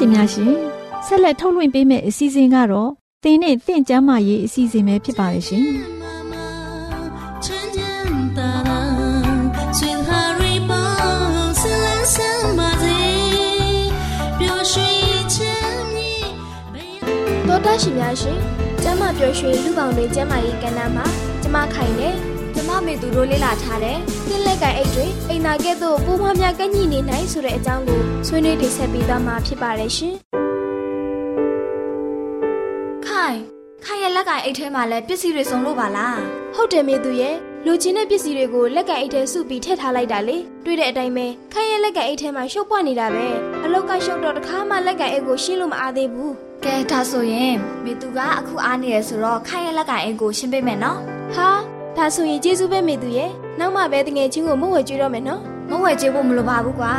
ရှင်များရှင်ဆက်လက်ထုတ်လွှင့်ပေးမယ့်အစီအစဉ်ကတော့သင်နဲ့သင်ကျမ်းမာရေးအစီအစဉ်ပဲဖြစ်ပါရဲ့ရှင်တော်တာရှင်များရှင်ကျမ်းမာပျော်ရွှင်လူပေါင်းတွေကျမ်းမာရေးကဏ္ဍမှာကျမခိုင်နဲ့မ မေသူတို့လေ့လာထားတဲ့သင်လက်ကအိတ်တွေအိမ်နာကဲ့သို့ပိုးမွှားများကညှိနေနိုင်ဆိုတဲ့အကြောင်းကိုဆွေးနွေးတင်ဆက်ပေးသွားမှာဖြစ်ပါတယ်ရှင်။ခိုင်ခိုင်ရဲ့လက်ကအိတ်ထဲမှာလည်းပစ္စည်းတွေစုံလို့ပါလား။ဟုတ်တယ်မေသူရဲ့လူချင်းတဲ့ပစ္စည်းတွေကိုလက်ကအိတ်ထဲစုပြီးထည့်ထားလိုက်တာလေ။တွေ့တဲ့အတိုင်းပဲခိုင်ရဲ့လက်ကအိတ်ထဲမှာရှုပ်ပွားနေတာပဲ။အလောက်ကရှုပ်တော့တခါမှလက်ကအိတ်ကိုရှင်းလို့မအားသေးဘူး။ကဲဒါဆိုရင်မေသူကအခုအားနေရဆိုတော့ခိုင်ရဲ့လက်ကအိတ်ကိုရှင်းပေးမယ်နော်။ဟာ ဒါဆိုရင်ကျေးဇူးပဲမေသူရဲ့နောက်မှပဲတငယ်ချင်းကိုမဝဲကျွေးတော့မယ်နော်မဝဲကျွေးဖို့မလိုပါဘူးကွာ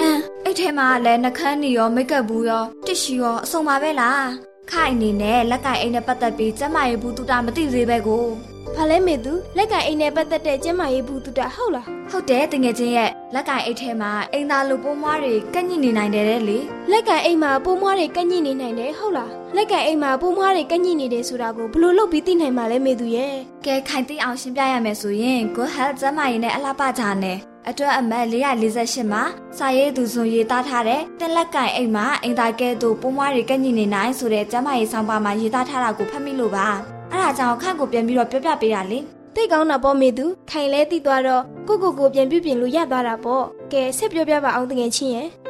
အမ်အဲ့ထဲမှာလည်းနှခမ်းနေရောမိတ်ကပ်ဘူးရောတစ်ရှူရောအစုံပါပဲလား ခိုင်အနေနဲ့လက်ကင်အိမ်နဲ့ပတ်သက်ပြီးကျမရေးဘူးတူတာမသိသေးပဲကိုဘာလဲမေသူလက်ကင်အိမ်နဲ့ပတ်သက်တဲ့ကျမရေးဘူးတူတာဟုတ်လားဟုတ်တယ်တငယ်ချင်းရဲ့လက်ကင်အိတ်ထဲမှာအိမ်သားလိုပိုးမွားတွေကညှိနေနိုင်တယ်လေလက်ကင်အိမ်မှာပိုးမွားတွေကညှိနေနိုင်တယ်ဟုတ်လားလက်ကင်အိမ်မှာပိုးမွားတွေကညှိနေတယ်ဆိုတာကိုဘလို့လုပ်ပြီးသိနိုင်မှာလဲမေသူရဲ့ကဲခိုင်သိအောင်ရှင်းပြရမယ်ဆိုရင် Good Health ကျမရေးနဲ့အလားပါကြနဲ့ အတွက်အမတ်448မှာစာရေးသူဆိုရေးသားထားတဲ့တက်လက်ကင်အိမ်မှာအိမ်သားကဲသို့ပိုးမွားတွေကညှိနေနိုင်ဆိုတဲ့ကျမရေးဆောင်ပါမှာရေးသားထားတာကိုဖတ်မိလို့ပါအဲ့ဒါကြောင့်ခန့်ကိုပြန်ပြီးတော့ပြောပြပေးတာလေသိကောင်းတာပေါ့မေသူခိုင်လဲတိသွားတော့ကိုကိုကိုပြန်ပြပြင်လို့ရသွားတာပေါ့ကဲဆက်ပြောပြပါအောင်တငယ်ချင်းရဲ့ဒီ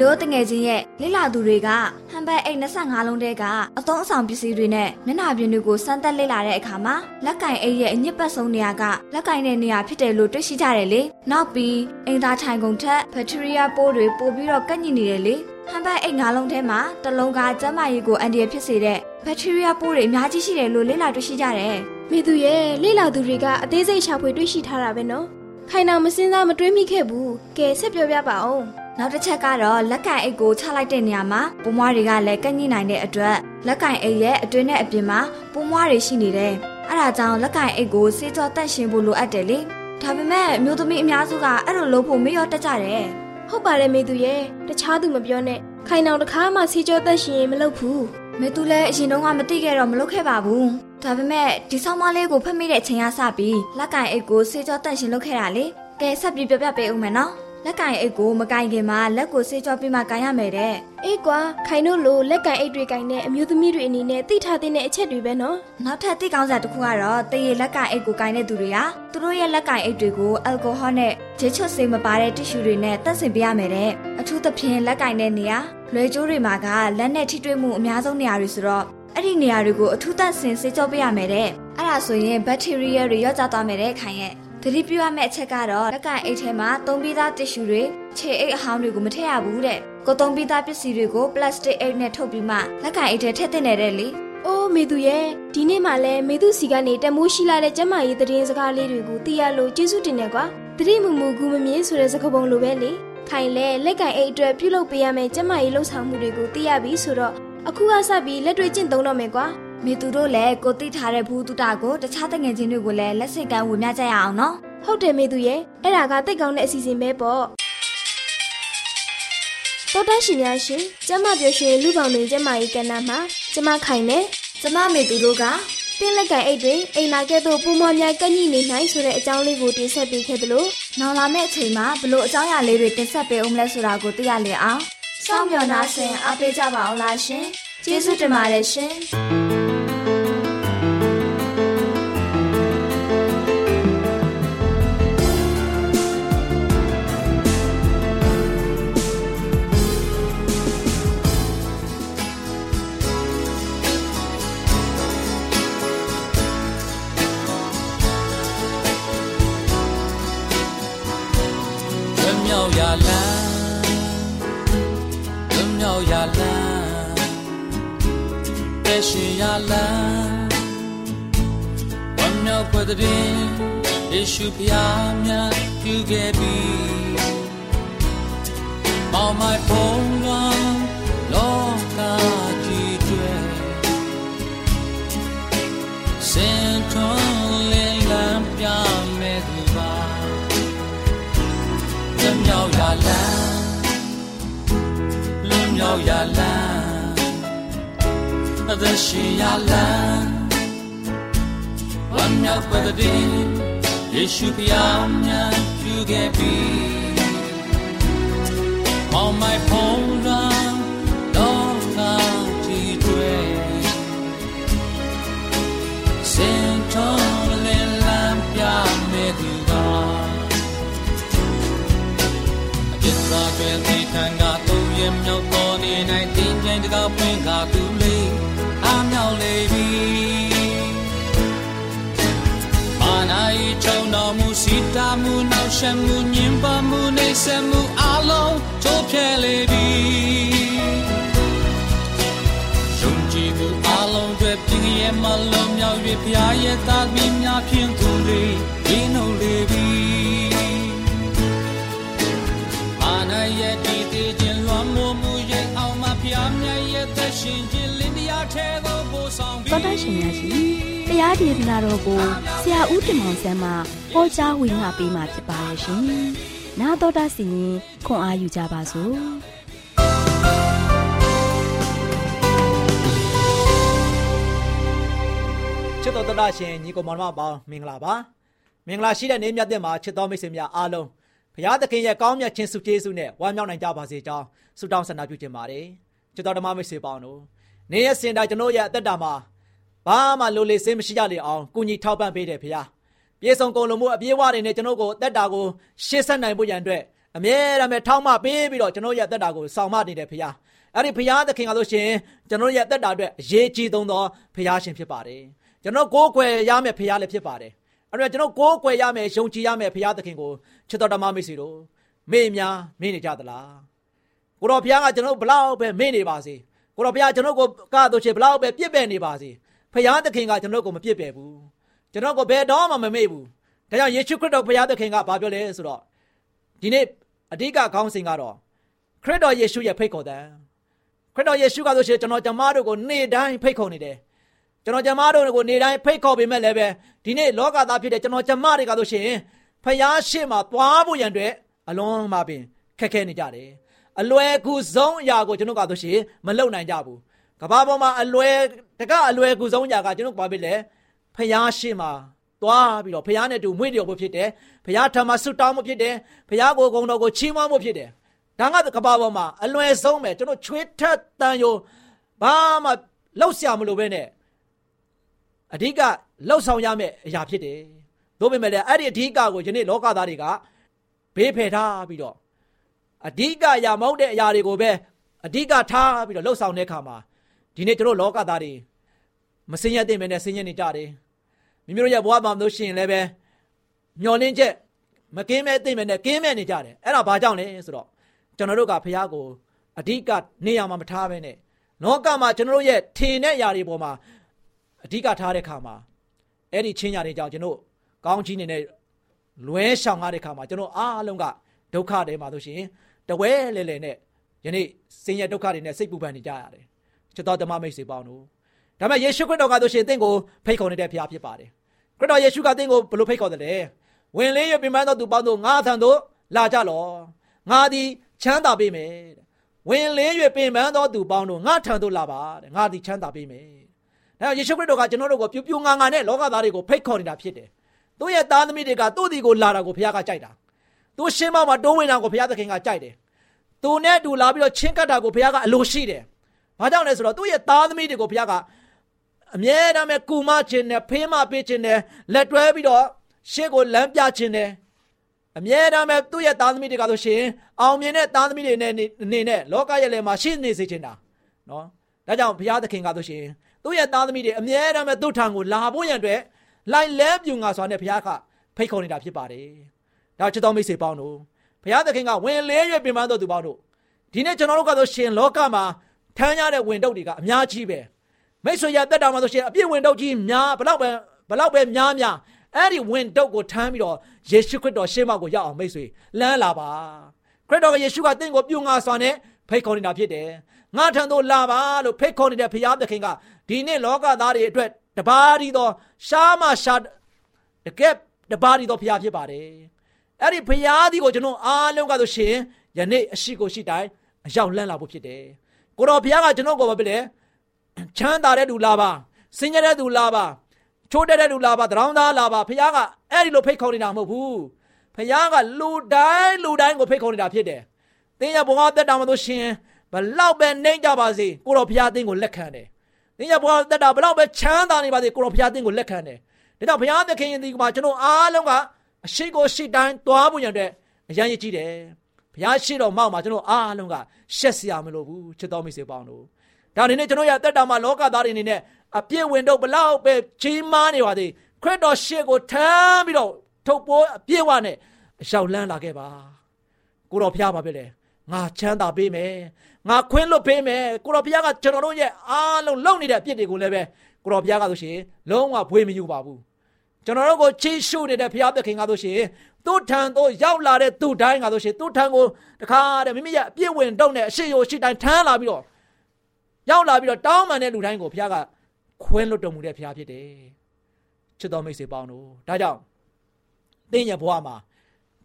လိုတငယ်ချင်းရဲ့လိလာသူတွေကဟမ်ဘတ်အိတ်25လုံးတဲကအသုံးအဆောင်ပစ္စည်းတွေနဲ့မျက်နှာပြင်တွေကိုစမ်းသပ်လေ့လာတဲ့အခါမှာလက်ကင်အိတ်ရဲ့အညစ်ပတ်ဆုံးနေရာကလက်ကင်တဲ့နေရာဖြစ်တယ်လို့တွေ့ရှိကြတယ်လေနောက်ပြီးအင်သားထိုင်ကုန်ထက်ဘက်တီးရီးယားပိုးတွေပိုပြီးတော့ကန့်ညိနေတယ်လေဟမ်ဘတ်အိတ်၅လုံးထဲမှာတစ်လုံးကကျန်းမာရေးကိုအန်ဒီရဖြစ်စေတဲ့ဘက်တီးရီးယားပိုးတွေအများကြီးရှိတယ်လို့လေ့လာတွေ့ရှိကြတယ်။မိသူရဲ့လေ့လာသူတွေကအသေးစိတ်ရှာဖွေတွေ့ရှိထားတာပဲနော်။ခိုင်နာမစင်းစားမတွေးမိခဲ့ဘူး။ကဲဆက်ပြောပြပါအောင်။ နောက်တစ်ချက်ကတော့လက်ကင်အိတ်ကိုချလိုက်တဲ့နေရာမှာပိုးမွားတွေကလည်းကန့်ညိနိုင်တဲ့အတွက်လက်ကင်အိတ်ရဲ့အတွင်းနဲ့အပြင်မှာပိုးမွားတွေရှိနေတယ်။အဲဒါကြောင့်လက်ကင်အိတ်ကိုစေးကြောတန့်ရှင်းဖို့လိုအပ်တယ်လေ။ဒါပေမဲ့မျိုးသမီးအများစုကအဲ့လိုလုပ်ဖို့မရောတတ်ကြတယ်။ဟုတ်ပါတယ်မေသူရဲ့တခြားသူမပြောနဲ့ခိုင်အောင်တခါမှဆေးကြောတက်ရှင်ရင်မလုပ်ဘူးမေသူလည်းအရင်တုန်းကမသိခဲ့တော့မလုပ်ခဲ့ပါဘူးဒါပေမဲ့ဒီဆောင်းမလေးကိုဖတ်မိတဲ့အချိန်ကစပြီးလက်ကင်အိတ်ကိုစေကြောတန့်ရှင်လုပ်ခဲ့တာလေကဲဆက်ပြီးပြပြပေးဦးမယ်နော် လက်ကင်အိတ်ကိုမကင်ခင်မှာလက်ကိုစေကြောပြီးမှကင်ရမယ်တဲ့အေးကွာခိုင်တို့လိုလက်ကင်အိတ်တွေကင်တဲ့အမျိုးသမီးတွေအနေနဲ့သိထားတဲ့အချက်တွေပဲနော်နောက်ထပ်သိကောင်းစရာတစ်ခုကတော့တရေလက်ကင်အိတ်ကိုကင်တဲ့သူတွေကသူတို့ရဲ့လက်ကင်အိတ်တွေကိုအယ်ကိုဟောနဲ့ဂျေချွတ်ဆေးမပါတဲ့တ िश ူတွေနဲ့တက်ဆင်ပေးရမယ်တဲ့အထူးသဖြင့်လက်ကင်တဲ့နေရာလွယ်ကျိုးတွေမှာကလက်နဲ့ထိတွေ့မှုအများဆုံးနေရာတွေဆိုတော့အဲ့ဒီနေရာတွေကိုအထူးသဆင်စေကြောပေးရမယ်တဲ့အဲ့ဒါဆိုရင်ဘက်တီးရီးယားတွေရော့ကျသွားမယ်တဲ့ခိုင်ရဲ့သ တိပြုရမယ့်အချက်ကတော့လက်ကင်အိတ်ထဲမှာသုံးပြီးသားတ िश ူတွေခြေအိတ်အဟောင်းတွေကိုမထည့်ရဘူးတဲ့ကိုသုံးပြီးသားပစ္စည်းတွေကိုပလတ်စတစ်အိတ်နဲ့ထုတ်ပြီးမှလက်ကင်အိတ်ထဲထည့်သင့်တယ်တဲ့လေအိုးမေသူရဲ့ဒီနေ့မှလည်းမေသူစီကနေတမိုးရှိလာတဲ့ကျမကြီးသတင်းစကားလေးတွေကိုသိရလို့ကျေးဇူးတင်တယ်ကွာသတိမူမူကူမမြင်ဆိုတဲ့စကားပုံလိုပဲလေခိုင်လဲလက်ကင်အိတ်အတွက်ပြုလုပ်ပေးရမယ့်ကျမကြီးလှုပ်ဆောင်မှုတွေကိုသိရပြီဆိုတော့အခုကစပြီးလက်တွေ့ကျင့်သုံးတော့မယ်ကွာ မိသူတို့လည်းကိုသိထားတဲ့ဘူးတုတာကိုတခြားတငယ်ချင်းတွေကိုလည်းလက်စိတ်ကမ်းဝေမျှကြရအောင်နော်ဟုတ်တယ်မေသူရဲ့အဲ့ဒါကတိတ်ကောင်းတဲ့အစီအစဉ်ပဲပေါ့တော်တရှင်များရှင်ကျမပြောရှင်လူပေါင်းတွင်ကျမကြီးကဏ္ဍမှာကျမခိုင်နဲ့ကျမမိသူတို့ကတင်းလက်ကင်အိတ်တွေအိမ်နာကဲ့သို့ပုံမော်များကန့်ညိနေနိုင်ဆိုတဲ့အကြောင်းလေးကိုတင်ဆက်ပေးခဲ့သလိုနောင်လာမယ့်အချိန်မှာဘလို့အကြောင်းအရာလေးတွေတင်ဆက်ပေးအောင်လဲဆိုတာကိုသိရလေအောင်စောင့်မျှော်နှားဆင်အားပေးကြပါအောင်လားရှင်ကျေးဇူးတင်ပါတယ်ရှင် ပဲရှိရလန်းဝမ်းမြောက်ဖွယ်တဲ့ယေရှုဖျားများပြုခဲ့ပြီမောင် အသက်ရှင်ရလန်းဝမ်းမြောက်ပတ်တဲ့ယေရှုဖျားများပြုခဲ့ပြီ On my phone run တော့ကားကြည့်တွေစင်ထုံးလင်းလန်းပြမဲ့ မြောက်တော်နေ၌တင်းကျင်းတကားပွင့်ကသူလေးအားမြောက်လေပြီမာနာဤချုံတော်မူစီတာမှုနောက်ရှက်မှုညင်ပါမှုနေဆက်မှုအလုံးချိုးဖျက်လေပြီယုံကြည်သူအလုံးတွေပြင်းရဲ့မလုံးမြောက်၍ဖျားရဲ့သားသမီးများဖြင့်သူလေးဒီနှုတ်လေပြီအာနာရဲ့တည်တည်ခြင်းလွန်မိုးမှုရဲ့အောင်မဖျားမြတ်ရဲ့သက်ရှင်ခြင်းလင်း တရားထဲသို့ပို့ဆောင်ပြီးတော်တရှင်များရှင်တရားဒေသနာတော်ကိုဆရာဦးတင်မောင်ဆန်းမှဟောကြားဝင်ငါပေးมาဖြစ်ပါရဲ့ရှင်။နာတော်တာစီရင်ခွန်အားယူကြပါစို့။ချစ်တော်တရရှင်ညီကောင်မောင်နှမပေါင်းမင်္ဂလာပါမင်္ဂလာရှိတဲ့နေ့မြတ်တဲ့မှာချစ်တော်မိတ်ဆွေများအားလုံးဘုရားသခင်ရဲ့ကောင်းမြတ်ခြင်းစုကျေးဇူးနဲ့ဝမ်းမြောက်နိုင်ကြပါစေကြောင်းဆုတောင်းဆန္ဒပြုချင်ပါတယ်ချစ်တော်ဓမ္မမိတ်ဆွေပေါင်းတို့ နေ့ရက်စင်တိုင်းကျွန်တော်ရဲ့အသက်တာမှာဘာမှလိုလေစင်းမရှိကြလေအောင်ကုညီထောက်ပံ့ပေးတယ်ဘုရားပြေဆုံးကုန်လုံးမှုအပြေးဝတွေနဲ့ကျွန်တော်ကိုအသက်တာကိုရှေ့ဆက်နိုင်ဖို့ရန်အတွက်အမြဲတမ်းထောက်မပေးပြီးတော့ကျွန်တော်ရဲ့အသက်တာကိုဆောင်မနေတယ်ဘုရားအဲ့ဒီဘုရားသခင်ကဆိုရှင်ကျွန်တော်ရဲ့အသက်တာအတွက်အရေးကြီးဆုံးသောဘုရားရှင်ဖြစ်ပါတယ်ကျွန်တော်ကိုးကွယ်ရမယ်ဖရားလည်းဖြစ်ပါတယ်အဲ့တော့ကျွန်တော်ကိုးကွယ်ရမယ်ယုံကြည်ရမယ်ဖရားသခင်ကိုချစ်တော်ဓမ္မမိတ်ဆွေတို့မေ့များမေ့နေကြသလားကိုတော်ဖရားကကျွန်တော်ဘလောက်ပဲမေ့နေပါစေ ကိုတော်ဖရားကျွန်တော်ကိုကားတို့ချေဘလောက်ပဲပြစ်ပယ်နေပါစေဖရားသခင်ကကျွန်တော်ကိုမပြစ်ပယ်ဘူးကျွန်တော်ကိုဘယ်တော့မှမမေ့ဘူးဒါကြောင့်ယေရှုခရစ်တော်ဖရားသခင်ကဘာပြောလဲဆိုတော့ဒီနေ့အဓိကခေါင်းစဉ်ကတော့ခရစ်တော်ယေရှုရဲ့ဖိတ်ခေါ်တဲ့ခရစ်တော်ယေရှုကဆိုရှင်ကျွန်တော်ကျမတို့ကိုနေ့တိုင်းဖိတ်ခေါ်နေတယ်ကျွန်တော်ကျမတို့ကိုနေတိုင်းဖိတ်ခေါ်ပေမဲ့လည်းပဲဒီနေ့လောကသားဖြစ်တဲ့ကျွန်တော်ကျမတွေကဆိုရှင်ဖယားရှိမှသွားဖို့ရန်အတွက်အလွန်မှပင်ခက်ခဲနေကြတယ် အလွယ်ကူဆုံးအရာကိုကျွန်တော်ကတော့ရှင်မလုပ်နိုင်ကြဘူးကဘာပေါ်မှာအလွယ်တကအလွယ်ကူဆုံးအရာကကျွန်တော်ဘာဖြစ်လဲဖျားရှိမှာသွားပြီးတော့ဖျားနဲ့တူမွေ့လျော်ဖို့ဖြစ်တယ်ဖျားထမဆွတောင်းဖို့ဖြစ်တယ်ဖျားကိုဂုံတော်ကိုချီးမွမ်းဖို့ဖြစ်တယ်ဒါကကဘာပေါ်မှာအလွယ်ဆုံးပဲကျွန်တော်ချွေးထက်တန်ယိုဘာမှလောက်ဆရာမလို့ပဲနဲ့အဓိကလောက်ဆောင်ရမယ့်အရာဖြစ်တယ်။သို့ပေမဲ့လည်းအဲ့ဒီအဓိကကိုယနေ့လောကသားတွေကဘေးဖယ်ထားပြီးတော့ အဓိကအရာမဟုတ်တဲ့အရာတွေကိုပဲအဓိကထားပြီးတော့လှုပ်ဆောင်တဲ့အခါမှာဒီနေ့တို့လောကသားတွေမစင်ရတဲ့မနဲ့စင်ရနေကြတယ်မိမိတို့ရဲ့ဘဝမှာမလို့ရှိရင်လည်းပဲမျောလင်းချက်မကင်းမဲ့သိမ့်မဲ့နဲ့ကင်းမဲ့နေကြတယ်အဲ့ဒါဘာကြောင့်လဲဆိုတော့ကျွန်တော်တို့ကဖះကိုအဓိကနေရာမှာမထားဘဲနဲ့လောကမှာကျွန်တော်တို့ရဲ့ထင်တဲ့အရာတွေပေါ်မှာအဓိကထားတဲ့ခါမှာအဲ့ဒီချင်းညာတွေကြောင့်ကျွန်တော်ကောင်းကြီးနေတဲ့လွဲရှောင်ရတဲ့ခါမှာကျွန်တော်အားလုံးက ဒုက္ခတွေမှာဆိုရှင်တဝဲလဲလဲနဲ့ယနေ့ဆင်းရဲဒုက္ခတွေနဲ့စိတ်ပူပန်နေကြရတယ်ချစ်တော်ဓမ္မမိတ်ဆွေပေါင်းတို့ဒါပေမဲ့ယေရှုခရစ်တော်ကဆိုရှင်တင့်ကိုဖိတ်ခေါ်နေတဲ့ဖခင်ဖြစ်ပါတယ်ခရစ်တော်ယေရှုကတင့်ကိုဘယ်လိုဖိတ်ခေါ်တယ်လဲဝင်လေးရပြမန်းတော်သူပေါင်းတို့ငါထံသို့လာကြလောငါသည်ချမ်းသာပေးမယ်ဝင်လေးရပင်ပန်းသောသူပေါင်းတို့ငါထံသို့လာပါတဲ့ငါသည်ချမ်းသာပေးမယ်။ဒါယေရှုခရစ်တော်ကကျွန်တော်တို့ကိုပြူပြူငါငါနဲ့လောကသားတွေကိုဖိတ်ခေါ်နေတာဖြစ်တယ်။သူ့ရဲ့သားသမီးတွေကသူ့ဒီကိုလာတာကိုဘုရားကကြိုက်တာ။ သူရှင်းမမှာတိုးဝင်တာကိုဘုရားသခင်ကကြိုက်တယ်။သူနဲ့တူလာပြီးတော့ချင်းကပ်တာကိုဘုရားကအလိုရှိတယ်။ဘာကြောင့်လဲဆိုတော့သူ့ရဲ့သားသမီးတွေကိုဘုရားကအမြဲတမ်းပဲကူမခြင်းနဲ့ဖေးမပေးခြင်းနဲ့လက်တွဲပြီးတော့ရှေ့ကိုလမ်းပြခြင်းနဲ့အမြဲတမ်းပဲသူ့ရဲ့သားသမီးတွေကဆိုရှင်အောင်မြင်တဲ့သားသမီးတွေနဲ့နေနဲ့လောကရဲ့လယ်မှာရှိနေစေချင်တာနော်ဒါကြောင့်ဘုရားသခင်ကဆိုရှင်သူ့ရဲ့သားသမီးတွေအမြဲတမ်းပဲသူ့ထံကိုလာဖို့ရန်အတွက်လိုက်လဲပြူငါစွာနဲ့ဘုရားကဖိတ်ခေါ်နေတာဖြစ်ပါတယ် ဒါချစ်တော်မိတ်ဆွေပေါင်းတို့ဘုရားသခင်ကဝင်လဲရွပြင်ပန်းတော်သူပေါင်းတို့ဒီနေ့ကျွန်တော်တို့ကဆိုရှင်လောကမှာထမ်းရတဲ့ဝင်တုပ်တွေကအများကြီးပဲမိတ်ဆွေရတက်တာမှာဆိုရှင်အပြည့်ဝင်တုပ်ကြီးများဘလောက်ပဲဘလောက်ပဲများများအဲ့ဒီဝင်တုပ်ကိုထမ်းပြီးတော့ယေရှုခရစ်တော်ရှေ့မှကိုရောက်အောင်မိတ်ဆွေလမ်းလာပါခရစ်တော်ကယေရှုကတင့်ကိုပြုငါစွာနဲ့ဖိတ်ခေါ်နေတာဖြစ်တယ်ငါထံသို့လာပါလို့ဖိတ်ခေါ်နေတဲ့ဘုရားသခင်ကဒီနေ့လောကသားတွေအတွက်တပါးဒီသောရှားမှရှားတကယ်တပါးဒီသောဘုရားဖြစ်ပါတယ် အဲ့ဒီဘုရားဒီကိုကျွန်တော်အားလုံးကဆိုရှင်ယနေ့အရှိကိုရှိတိုင်းအရောက်လန့်လာဖို့ဖြစ်တယ်ကိုတော်ဘုရားကကျွန်တော်ကိုဘာဖြစ်လဲချမ်းသာတဲ့သူလာပါစင်ကြတဲ့သူလာပါချိုးတဲ့လူလာပါတရောင်းသားလာပါဖခင်ကအဲ့ဒီလိုဖိတ်ခေါ်နေတာမဟုတ်ဘူးဖခင်ကလူတိုင်းလူတိုင်းကိုဖိတ်ခေါ်နေတာဖြစ်တယ်သင်ရဘဝတက်တာမလို့ရှင်ဘလောက်ပဲနှိမ့်ကြပါစေကိုတော်ဖခင်သင်ကိုလက်ခံတယ်သင်ရဘဝတက်တာဘလောက်ပဲချမ်းသာနေပါစေကိုတော်ဖခင်သင်ကိုလက်ခံတယ်ဒါကြောင့်ဘုရားသခင်ယင်ဒီကမှာကျွန်တော်အားလုံးက အရှိကိုရှိတိုင်းသွားဖို့ရတဲ့အရန်ရည်ကြည့်တယ်ဘုရားရှိတော်မောက်မှာကျွန်တော်အားလုံးကရှက်စရာမလိုဘူးချစ်တော်မိတ်ဆွေပေါင်းတို့ဒါအနေနဲ့ကျွန်တော်ရတက်တာမှာလောကသားတွေအနေနဲ့အပြည့်ဝင်တော့ဘလောက်ပဲကြီးမားနေပါသေးခရစ်တော်ရှေ့ကိုထမ်းပြီးတော့ထုတ်ပိုးအပြည့်ဝနဲ့အလျှောက်လန်းလာခဲ့ပါကိုတော်ဖျားပါပဲလေငါချမ်းသာပေးမယ်ငါခွင့်လွတ်ပေးမယ်ကိုတော်ဘုရားကကျွန်တော်တို့ရဲ့အားလုံးလုံနေတဲ့အပြစ်တွေကိုလည်းပဲကိုတော်ဘုရားကဆိုရှင်လုံးဝဘွေးမယူပါဘူး ကျွန်တော်တို့ကိုချီးရှုနေတဲ့ဘုရားသခင်ကဆိုရှင်သူ့ထံသို့ရောက်လာတဲ့သူ့တိုင်းကဆိုရှင်သူ့ထံကိုတခါတဲ့မိမိရဲ့အပြစ်ဝင်တော့တဲ့အရှိယိုရှိတိုင်းထမ်းလာပြီးတော့ရောက်လာပြီးတော့တောင်းပန်တဲ့လူတိုင်းကိုဘုရားကခွဲလွတ်တော်မူတဲ့ဘုရားဖြစ်တယ်ချစ်တော်မိတ်ဆွေပေါင်းတို့ဒါကြောင့်သင်ရဲ့ဘဝမှာ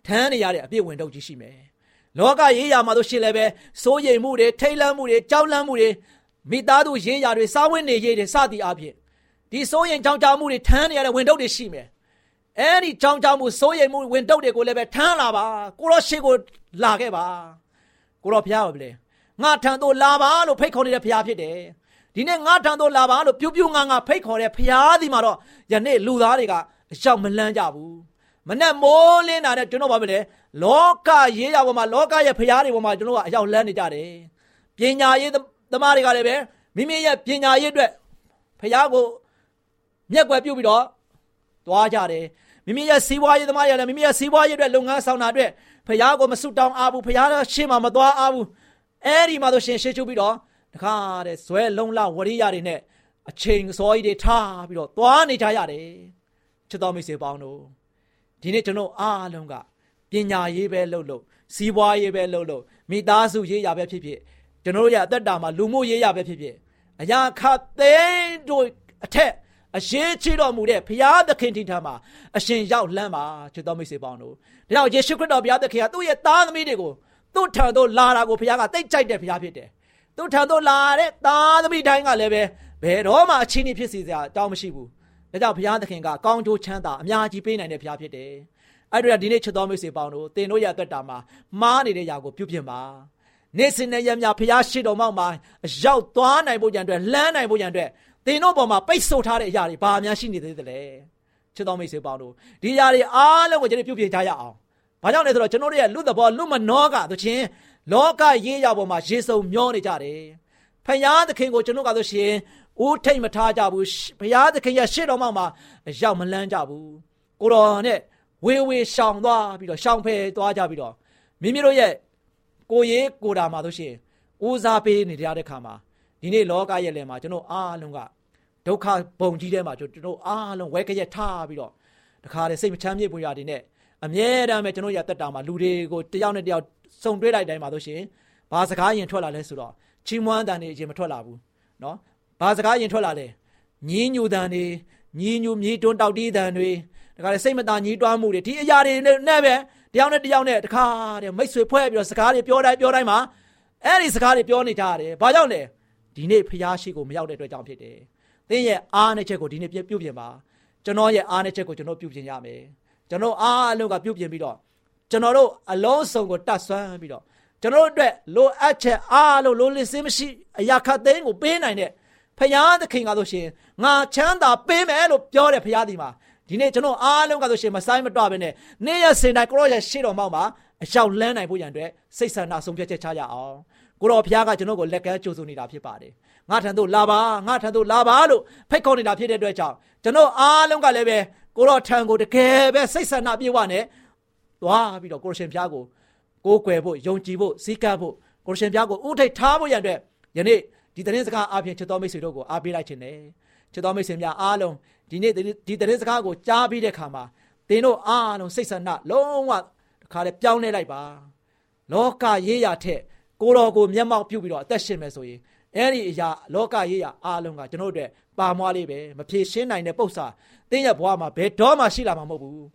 ထမ်းနေရတဲ့အပြည့်ဝင်တော့ကြီးရှိမယ်လောကရေးရာမှာတို့ရှင်လည်းပဲစိုးရိမ်မှုတွေထိတ်လန့်မှုတွေကြောက်လန့်မှုတွေမိသားစုရေးရာတွေစားဝတ်နေရေးတွေစသည်အပြင် ဒီစိုးရိမ်ကြောင်ကြောင်မှုတွေထမ်းနေရတဲ့ဝင်တော့တွေရှိမယ်အဲ့ဒီကြောင်ကြောင်မှုစိုးရိမ်မှုဝင်တော့တွေကိုလည်းပဲထမ်းလာပါကိုရောရှေ့ကိုလာခဲ့ပါကိုရောဖျားပါလေငါထံသို့လာပါလို့ဖိတ်ခေါ်နေတဲ့ဖျားဖြစ်တယ်ဒီနေ့ငါထံသို့လာပါလို့ပြူးပြူးငါငါဖိတ်ခေါ်တဲ့ဖျားဒီမှာတော့ယနေ့လူသားတွေကအရောက်မလန်းကြဘူးမနဲ့မိုးလင်းတာနဲ့ကျွန်တော်ပါပဲလေလောကရေးရပေါ်မှာလောကရဲ့ဖျားတွေပေါ်မှာကျွန်တော်ကအရောက်လန်းနေကြတယ်ပညာရေးသမားတွေကလည်းပဲမိမိရဲ့ပညာရေးအတွက်ဖျားကို မျက်ွယ်ပြုတ်ပြီးတော့သွားကြတယ်မိမိရဲ့စီးပွားရေးသမားတွေလည်းမိမိရဲ့စီးပွားရေးအတွက်လုပ်ငန်းဆောင်တာအတွက်ဖျားကိုမဆုတောင်းအားဘူးဖျားရှေ့မှာမသွားအားဘူးအဲ့ဒီမှာဆိုရှင်ရှေ့ချုပ်ပြီးတော့တခါတဲ့ဇွဲလုံးလဝရိယတွေနဲ့အချိန်စောကြီးတွေထားပြီးတော့သွားနေကြရတယ်ချစ်တော်မိတ်ဆွေပေါင်းတို့ဒီနေ့ကျွန်တော်အားလုံးကပညာရေးပဲလုပ်လို့စီးပွားရေးပဲလုပ်လို့မိသားစုရေးရပဲဖြစ်ဖြစ်ကျွန်တော်ရဲ့အသက်တာမှာလူမှုရေးရပဲဖြစ်ဖြစ်အရာခသိန်းတို့အထက် အရေးကြီးတော်မူတဲ့ဘုရားသခင်ထံမှာအရှင်ရောက်လမ်းပါချစ်တော်မိတ်ဆွေပေါင်းတို့ဒါကြောင့်ယေရှုခရစ်တော်ဘုရားသခင်ကသူ့ရဲ့သားသမီးတွေကိုသူ့ထံသို့လာတာကိုဘုရားကတိတ်ကြိုက်တဲ့ဘုရားဖြစ်တယ်သူ့ထံသို့လာတဲ့သားသမီးတိုင်းကလည်းပဲဘယ်တော့မှအချင်းကြီးဖြစ်စီစရာအကြောင်းမရှိဘူးဒါကြောင့်ဘုရားသခင်ကကောင်းကျိုးချမ်းသာအများကြီးပေးနိုင်တဲ့ဘုရားဖြစ်တယ်အဲ့ဒါဒီနေ့ချစ်တော်မိတ်ဆွေပေါင်းတို့သင်တို့ရဲ့အသက်တာမှာမားနေတဲ့ຢာကိုပြုပြင်ပါနေစင်နဲ့ရမြဖျားရှိတော်မောက်မှာရောက်သွားနိုင်ဖို့ကြံအတွက်လှမ်းနိုင်ဖို့ကြံအတွက် သင်တို့ပေါ်မှာပိတ်ဆို့ထားတဲ့အရာတွေဘာများရှိနေသေးသလဲချစ်တော်မိတ်ဆွေပေါင်းတို့ဒီအရာတွေအားလုံးကိုကျွန်တော်ပြုပြင်ကြရအောင်ဘာကြောင့်လဲဆိုတော့ကျွန်တော်တို့ရဲ့လူသဘောလူမနောကသချင်းလောကရေးရပေါ်မှာရေစုံမျောနေကြတယ်ဖယားသခင်ကိုကျွန်တော်ကဆိုရှင်ဦးထိတ်မထားကြဘူးဘုရားသခင်ရဲ့ရှေ့တော်မှာရောက်မလန်းကြဘူးကိုတော်နဲ့ဝေဝေရှောင်သွားပြီးတော့ရှောင်ဖယ်သွားကြပြီးတော့မိမိတို့ရဲ့ကိုရေးကိုတာမှာဆိုရှင်ဦးစားပေးနေကြတဲ့ခါမှာ ဒီနေ့လောကရဲ့လယ်မှာကျွန်တော်အားလုံးကဒုက္ခဘုံကြီးထဲမှာကျွန်တော်အားလုံးဝဲကရက်ထားပြီးတော့တခါတည်းစိတ်မချမ်းမြေ့ပွေရာတွေနဲ့အမြဲတမ်းပဲကျွန်တော်ရတက်တာမှာလူတွေကိုတယောက်နဲ့တယောက်စုံတွဲလိုက်တိုင်းမှာဆိုရှင်ဘာစကားရင်ထွက်လာလဲဆိုတော့ချီးမွမ်းတန်နေအရင်မထွက်လာဘူးเนาะဘာစကားရင်ထွက်လာလဲညင်းညူတန်တွေညင်းညူမြေတွန်းတောက်တီးတန်တွေတခါလေစိတ်မသာညှိတွားမှုတွေဒီအရာတွေနဲ့ပဲတယောက်နဲ့တယောက်နဲ့တခါတည်းမိတ်ဆွေဖွဲ့ပြီးတော့စကားတွေပြောတိုင်းပြောတိုင်းမှာအဲ့ဒီစကားတွေပြောနေကြရတယ်ဘာကြောင့်လဲ ဒီနေ့ဖျားရှိကိုမရောက်တဲ့အတွက်ကြောင့်ဖြစ်တယ်သင်ရဲ့အားနဲ့ချက်ကိုဒီနေ့ပြုတ်ပြင်ပါကျွန်တော်ရဲ့အားနဲ့ချက်ကိုကျွန်တော်ပြုတ်ပြင်ရမယ်ကျွန်တော်အားအလုံးကပြုတ်ပြင်ပြီးတော့ကျွန်တော်တို့အလုံးစုံကိုတတ်ဆွမ်းပြီးတော့ကျွန်တော်တို့အတွက်လိုအပ်ချက်အားလုံးလိုလစ်စင်းမရှိအရာခတ်သိမ်းကိုပေးနိုင်တဲ့ဖရာသခင်ကဆိုရှင်ငါချမ်းသာပေးမယ်လို့ပြောတဲ့ဖရာဒီမှာဒီနေ့ကျွန်တော်အားလုံးကဆိုရှင်မဆိုင်မတော့ဘဲနဲ့နေ့ရက်စင်တိုင်းကိုရောရဲ့ရှေ့တော်မောက်မှာအရောက်လန်းနိုင်ဖို့ရန်အတွက်စိတ်ဆန္ဒဆုံးဖြတ်ချက်ချရအောင် ကိုတော်ဖရာကကျွန်တော်ကိုလက်ကမ်းကြိုးဆိုနေတာဖြစ်ပါတယ်ငါထံသို့လာပါငါထံသို့လာပါလို့ဖိတ်ခေါ်နေတာဖြစ်တဲ့အတွက်ကြောင့်ကျွန်တော်အားလုံးကလည်းပဲကိုတော်ထံကိုတကယ်ပဲစိတ်ဆန္ဒပြေဝနဲ့သွားပြီးတော့ကိုရှင်ဖရာကိုကိုးကွယ်ဖို့ယုံကြည်ဖို့စည်းကပ်ဖို့ကိုရှင်ဖရာကိုဥထိတ်ထားဖို့ရန်အတွက်ယနေ့ဒီသတင်းစကားအားဖြင့်ချစ်တော်မိတ်ဆွေတို့ကိုအားပေးလိုက်ခြင်းနဲ့ချစ်တော်မိတ်ဆွေများအားလုံးဒီနေ့ဒီသတင်းစကားကိုကြားပြီးတဲ့အခါမှာသင်တို့အားလုံးစိတ်ဆန္ဒလုံးဝတခါတည်းပြောင်းလဲလိုက်ပါလောကရေးရာထက် ကိုတော်ကိုမျက်မှောက်ပြုပြီးတော့အသက်ရှင်မယ်ဆိုရင်အဲ့ဒီအရာလောကရေးရာအားလုံးကကျွန်တော်တို့အတွက်ပါမွားလေးပဲမဖြေရှင်းနိုင်တဲ့ပု္ပ္ပာသင်ရဲ့ဘဝမှာဘယ်တော့မှရှိလာမှာမဟုတ်ဘူး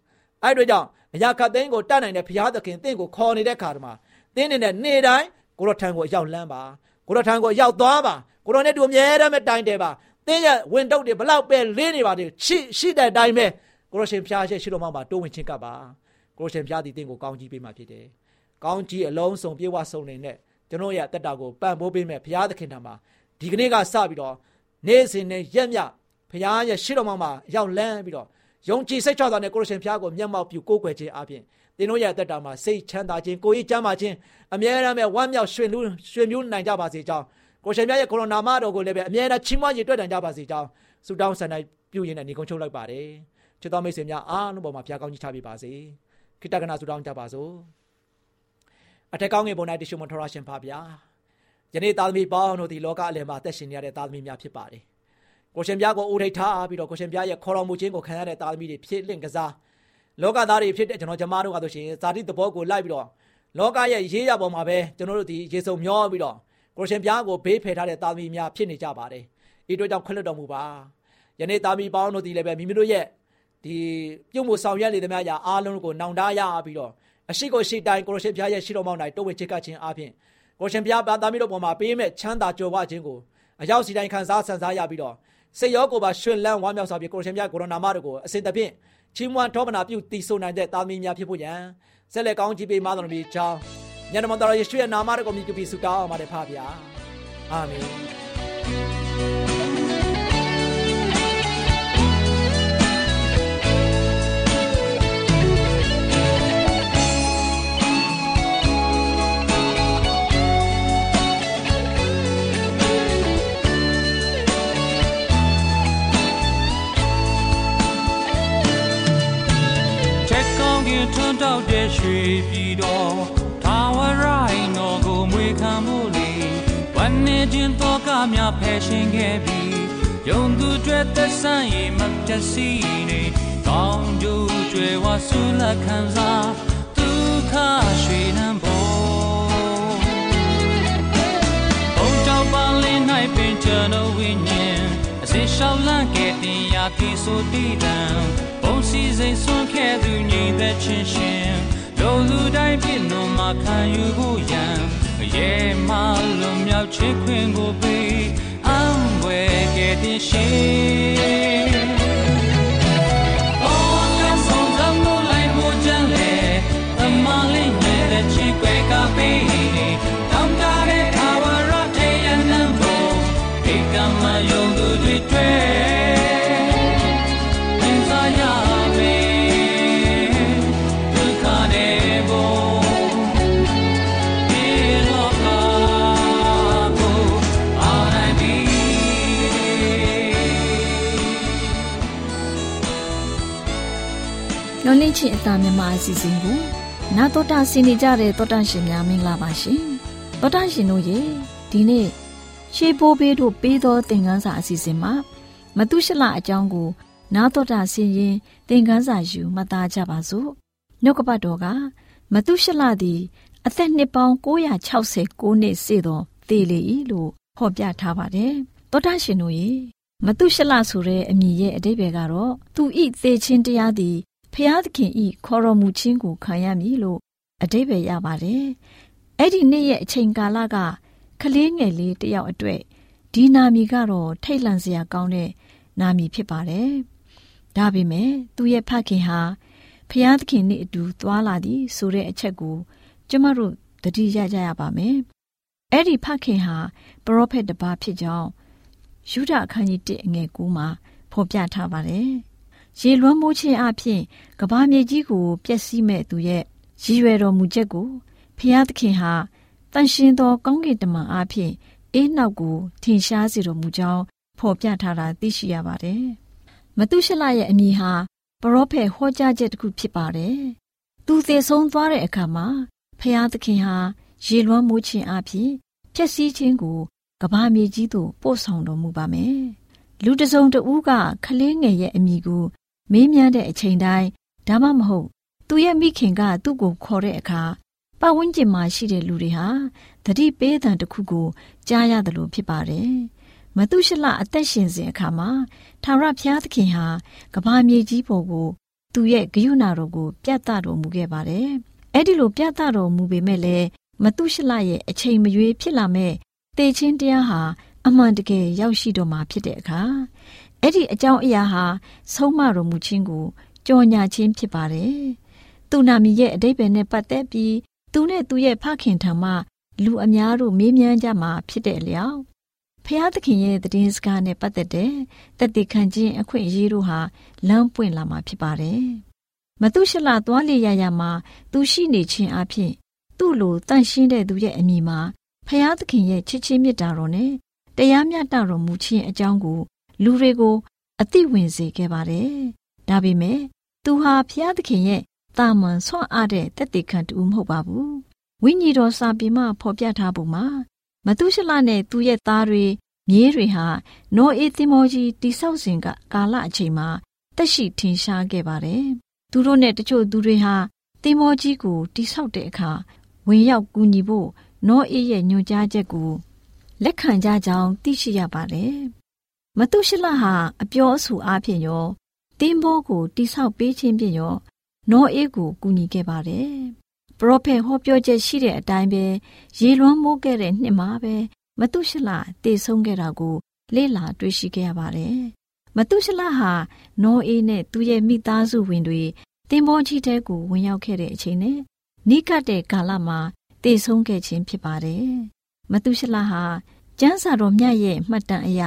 အဲ့တို့ကြောင့်အရာခတ်သိန်းကိုတတ်နိုင်တဲ့ဘုရားသခင်သင်ကိုခေါ်နေတဲ့ခါတမှာသင်နေတဲ့နေ့တိုင်းကိုတော်ထံကိုရောက်လန်းပါကိုတော်ထံကိုရောက်သွားပါကိုတော်နဲ့တူအမြဲတမ်းပဲတိုင်တယ်ပါသင်ရဲ့ဝင်တုတ်တွေဘလောက်ပဲလင်းနေပါသေးရှိရှိတဲ့အတိုင်းပဲကိုတော်ရှင်ဖျားရှိရှိတော်မှာတိုးဝင်ချင်းကပ်ပါကိုတော်ရှင်ဖျားသည်သင်ကိုကောင်းကြီးပေးမှဖြစ်တယ်ကောင်းကြီးအလုံးစုံပြေဝဆုံနေတဲ့ ကျွန်တော်ရဲ့အသက်တာကိုပံ့ပိုးပေးမဲ့ဘုရားသခင်ထံမှာဒီကနေ့ကစပြီးတော့နေ့စဉ်နဲ့ရက်မြဘုရားရဲ့ရှိတော်မှာရောက်လန်းပြီးတော့ယုံကြည်စိတ်ချတာနဲ့ကိုရရှင်ဖျားကိုမျက်မှောက်ပြုကိုးကွယ်ခြင်းအပြင်သင်တို့ရဲ့အသက်တာမှာစိတ်ချမ်းသာခြင်းကိုယ်ရေးကျမ်းမာခြင်းအမြဲတမ်းပဲဝမ်းမြောက်ရွှင်လူရွှင်မျိုးနိုင်ကြပါစေကြောင်းကိုရှင်မြတ်ရဲ့ကိုရိုနာမတော်ကိုလည်းပဲအမြဲတမ်းချီးမွမ်းရည်တွေ့တန်ကြပါစေကြောင်းဆုတောင်းဆန္ဒပြုရင်းနဲ့ညီကုန်းချုပ်လိုက်ပါတယ်ချစ်တော်မိတ်ဆွေများအားလုံးပေါ်မှာဖျားကောင်းကြီးချပေးပါစေခိတ္တကနာဆုတောင်းကြပါစို့ အထက်ကောင်းငယ်ပေါ်၌တရှိမထောရရှင်ပါဗျာယနေ့သားသမီးပေါင်းတို့ဒီလောကအလယ်မှာအသက်ရှင်နေရတဲ့သားသမီးများဖြစ်ပါတယ်ကိုရှင်ပြားကိုဦးထိတ်ထားပြီးတော့ကိုရှင်ပြားရဲ့ခေါ်တော်မူခြင်းကိုခံရတဲ့သားသမီးတွေဖြစ်လင့်ကစားလောကသားတွေဖြစ်တဲ့ကျွန်တော်ကျမတို့ကဆိုရှင်ဇာတိသဘောကိုလိုက်ပြီးတော့လောကရဲ့ရေးရပေါ်မှာပဲကျွန်တော်တို့ဒီရေစုံမျောပြီးတော့ကိုရှင်ပြားကိုဘေးဖယ်ထားတဲ့သားသမီးများဖြစ်နေကြပါတယ်ဤတို့ကြောင့်ခွင့်လွှတ်တော်မူပါယနေ့သားသမီးပေါင်းတို့ဒီလည်းပဲမိမိတို့ရဲ့ဒီပြုံးမှုဆောင်ရွက်နေသမျှရာအားလုံးကိုနောင်တရပြီးတော့ အရှိကိုရှိတိုင်းကိုရှင်ပြားရဲ့ရှိတော်မောင်းတိုင်းတိုးဝဲချစ်ကခြင်းအပြင်ကိုရှင်ပြားသားသမီးတို့ပေါ်မှာပေးမဲ့ချမ်းသာကြွယ်ဝခြင်းကိုအရောက်စီတိုင်းခံစားဆန်စားရပြီးတော့စိတ်ရောကိုယ်ပါရှင်လန်းဝမ်းမြောက်စွာဖြင့်ကိုရှင်ပြကိုရိုနာမတို့ကိုအစဉ်တဖြင့်ချီးမွမ်းထောပနာပြုတည်ဆိုနိုင်တဲ့သားသမီးများဖြစ်ဖို့ရန်ဆက်လက်ကောင်းချီးပေးမတော်မူကြောင်းညနေမတော်ယေရှုရဲ့နာမတော်ကိုမြည်ပြီးဆုတောင်းပါတယ်ဖပါဗျာအာမင် ရွှေပြည်တော်ထာဝရိုင်းတော်ကိုမွေခံမှုလေဝမ်းနေခြင်းတော့ကများဖယ်ရှင်ခဲ့ပြီးယုံသူတွေသက်ဆိုင်ရင်မတစီနေကောင်းကျိုးကျွယ်ဝဆူလက်ခံစားဒုက္ခရွှေနှံပေါ်ဘုံတောက်ပါလင်း၌ပင်ကျွန်တော်ဝိညာဉ်အစေရှောင်းလန့်ခဲ့တင်ရာပြေဆိုတည်တံဘုံစီစိန်ဆွန့်ခဲ့သူညီသက်ချင်းရှင် လိုသူတိုင်းပြည့်နှုံမှာခံယူဖို့ရန်ရဲမလွန်မြောက်ချစ်ခွင်ကိုပေးအံွယ်ကဲ့တင်ရှင်အော်ကဆုံးစံ ချင်းအသားမြန်မာအစီအစဉ်ကိုနာတော်တာဆင်နေကြတဲ့တော်တာရှင်များမင်္ဂလာပါရှင်တော်တာရှင်တို့ရေဒီနေ့ရှေးဘိုးဘေးတို့ပေးသောသင်ခန်းစာအစီအစဉ်မှာမတုရှလအကြောင်းကိုနာတော်တာဆင်ရင်သင်ခန်းစာယူမှတ်သားကြပါစို့နှုတ်ကပတ်တော်ကမတုရှလသည်အသက်နှစ်ပေါင်း969နှစ်စေသောသေလေ၏လို့ဖော်ပြထားပါတယ်တော်တာရှင်တို့ရေမတုရှလဆိုတဲ့အမည်ရဲ့အတိတ်ပဲကတော့သူဤသေခြင်းတရားသည် ဖျားသခင်ဤခေါ်တော်မူခြင်းကိုခံရမည်လို့အတိတ်ပဲရပါတယ်။အဲ့ဒီနေ့ရဲ့အချိန်ကာလကကလေးငယ်လေးတယောက်အတွက်ဒီနာမည်ကတော့ထိတ်လန့်စရာကောင်းတဲ့နာမည်ဖြစ်ပါတယ်။ဒါပေမဲ့သူ့ရဲ့ဖခင်ဟာဖျားသခင်နဲ့အတူသွားလာသည်ဆိုတဲ့အချက်ကိုကျမတို့သတိရကြရပါမယ်။အဲ့ဒီဖခင်ဟာပရောဖက်တစ်ပါးဖြစ်ကြောင်းယူဒအခန်းကြီး1အငယ်9မှာဖော်ပြထားပါတယ်။ ရေလွှမ်းမိုးခြင်းအပြင်ကဘာမြေကြီးကိုပျက်စီးမဲ့သူရဲ့ရည်ရွယ်တော်မူချက်ကိုဖျားသခင်ဟာတန်ရှင်သောကောင်းကင်တမန်အပြင်အေးနောက်ကိုထင်ရှားစေတော်မူကြောင်းဖော်ပြထားတာသိရှိရပါတယ်။မတုရှလရဲ့အမည်ဟာပရောဖက်ဟောကြားချက်တစ်ခုဖြစ်ပါတယ်။သူသေဆုံးသွားတဲ့အခါမှာဖျားသခင်ဟာရေလွှမ်းမိုးခြင်းအပြင်ပျက်စီးခြင်းကိုကဘာမြေကြီးသို့ပို့ဆောင်တော်မူပါမယ်။လူတစုံတဦးကခလေးငယ်ရဲ့အမိကို မေးမြန်းတဲ့အချိန်တိုင်းဒါမှမဟုတ်သူရဲ့မိခင်ကသူ့ကိုခေါ်တဲ့အခါပတ်ဝန်းကျင်မှာရှိတဲ့လူတွေဟာတတိပေးတံတစ်ခုကိုကြားရတယ်လို့ဖြစ်ပါတယ်။မတုရှလအသက်ရှင်စဉ်အခါမှာထာဝရဘုရားသခင်ဟာကဘာမြေကြီးပေါ်ကိုသူ့ရဲ့ဂယုဏတော်ကို ပြတ်သားတော်မူခဲ့ပါတယ်။အဲ့ဒီလိုပြတ်သားတော်မူပေမဲ့လည်းမတုရှလရဲ့အချိန်မရွေးဖြစ်လာမဲ့တေချင်းတရားဟာအမှန်တကယ်ရောက်ရှိတော်မှာဖြစ်တဲ့အခါ အဲ့ဒီအကြောင်းအရာဟာဆုံးမတော်မူခြင်းကိုကြော်ညာခြင်းဖြစ်ပါတယ်။သူနာမီရဲ့အတိတ်ပဲနဲ့ပတ်သက်ပြီးသူနဲ့သူရဲ့ဖခင်ထံမှလူအများတို့မေးမြန်းကြမှာဖြစ်တဲ့အလျောက်ဖျားသခင်ရဲ့တည်င်းစကားနဲ့ပတ်သက်တဲ့တတိခံခြင်းအခွင့်အရေးတို့ဟာလမ်းပွင့်လာမှာဖြစ်ပါတယ်။မတုရှလသွားလေရရမှာသူရှိနေခြင်းအပြင်သူ့လိုတန့်ရှင်းတဲ့သူရဲ့အမိမှာဖျားသခင်ရဲ့ချစ်ချင်းမြတ်တာတော်နဲ့တရားမျှတတော်မူခြင်းအကြောင်းကို လူတွေကိုအသိဝင်စေခဲ့ပါတယ်။ဒါပေမဲ့သူဟာဖျားသခင်ရဲ့တာမန်ဆွမ်းအားတဲ့တက်တေခံတူမဟုတ်ပါဘူး။ဝိညာဉ်တော်စာပေမှာဖော်ပြထားပုံမှာမတုရှလနဲ့သူရဲ့သားတွေမြေးတွေဟာနောအေသင်မောကြီးတိဆောက်စဉ်ကကာလအချိန်မှာတက်ရှိထင်ရှားခဲ့ပါတယ်။သူတို့နဲ့တချို့သူတွေဟာသင်မောကြီးကိုတိဆောက်တဲ့အခါဝင်ရောက်ကူညီဖို့နောအေရဲ့ညွှန်ကြားချက်ကိုလက်ခံကြကြောင်းသိရှိရပါတယ် မတုရှလဟာအပြောအဆိုအားဖြင့်ရောတင်းဘောကိုတိဆောက်ပေးခြင်းဖြင့်ရောနောအေးကိုကူညီခဲ့ပါတယ်။ပရောဖက်ဟောပြောချက်ရှိတဲ့အတိုင်းပဲရေလွှမ်းမိုးခဲ့တဲ့နှစ်မှာပဲမတုရှလတည်ဆုံးခဲ့တာကို လေ့လာတွေ့ရှိခဲ့ရပါတယ်။မတုရှလဟာနောအေးနဲ့သူ့ရဲ့မိသားစုဝင်တွေတင်းဘောကြီးတဲကိုဝင်ရောက်ခဲ့တဲ့အချိန်နဲ့နိကတ်တဲ့ကာလမှာတည်ဆုံးခဲ့ခြင်းဖြစ်ပါတယ်။မတုရှလဟာကျမ်းစာတော်မြတ်ရဲ့မှတ်တမ်းအရ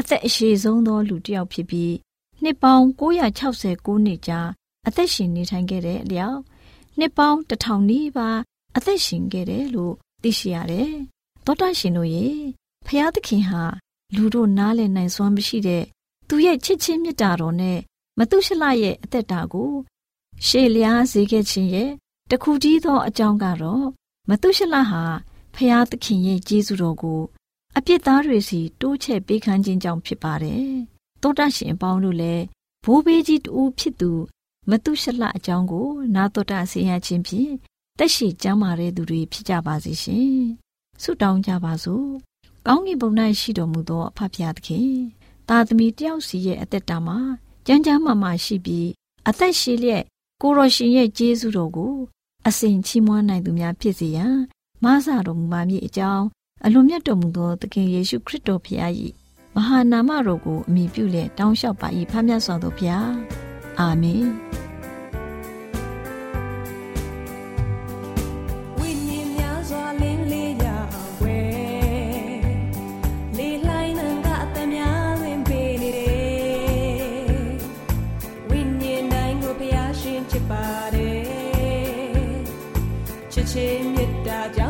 အသက်အရှည်ဆုံးသောလူတစ်ယောက်ဖြစ်ပြီးနှစ်ပေါင်း969နှစ်ကြာအသက်ရှင်နေထိုင်ခဲ့တဲ့အလျောက်နှစ်ပေါင်း1000နီးပါးအသက်ရှင်ခဲ့တယ်လို့သိရှိရတယ်။သောတာရှင်တို့ရေဖျားသခင်ဟာလူတို့နားလည်နိုင်စွမ်းမရှိတဲ့သူရဲ့ချစ်ချင်းမေတ္တာတော်နဲ့မတုရှလရဲ့အသက်တာကိုရှေ့လျားစေခဲ့ခြင်းရဲ့တခုတည်းသောအကြောင်းကတော့မတုရှလဟာဖျားသခင်ရဲ့ကျေးဇူးတော်ကို အပြစ်သားတွေစီတိုးချဲ့ပေးခန်းခြင်းကြောင့်ဖြစ်ပါတယ်။သောတာရှင်အပေါင်းတို့လည်းဘိုးဘေးကြီးတူဖြစ်သူမတုရှလအကြောင်းကို နာတော်တာဆင်ရခြင်းဖြင့်တက်ရှိကျမ်းမာတဲ့သူတွေဖြစ်ကြပါစေရှင်။ဆုတောင်းကြပါစို့။ကောင်းကင်ဘုံ၌ရှိတော်မူသောအဖဖျားသခင်တာသမီတယောက်စီရဲ့အသက်တာမှာကြမ်းကြမ်းမာမာရှိပြီးအသက်ရှိလျက်ကိုရောရှင်ရဲ့ကျေးဇူးတော်ကို အစဉ်ချီးမွမ်းနိုင်သူများဖြစ်စေရန်မဆာတော်မူပါမည်အကြောင်း အလွန်မြတ်တော်မူသောသခင်ယေရှုခရစ်တော်ဖခင်၏မဟာနာမတော်ကိုအမိပြုလျက်တောင်းလျှောက်ပါ၏ဖခင်ဆောင်တော်ဖခင်အာမင်တ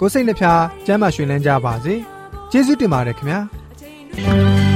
ကိုစိတ်နှဖျားစမ်းမွှင်လန်းကြပါစေ။ကျေးဇူးတင်ပါတယ်ခင်ဗျာ။။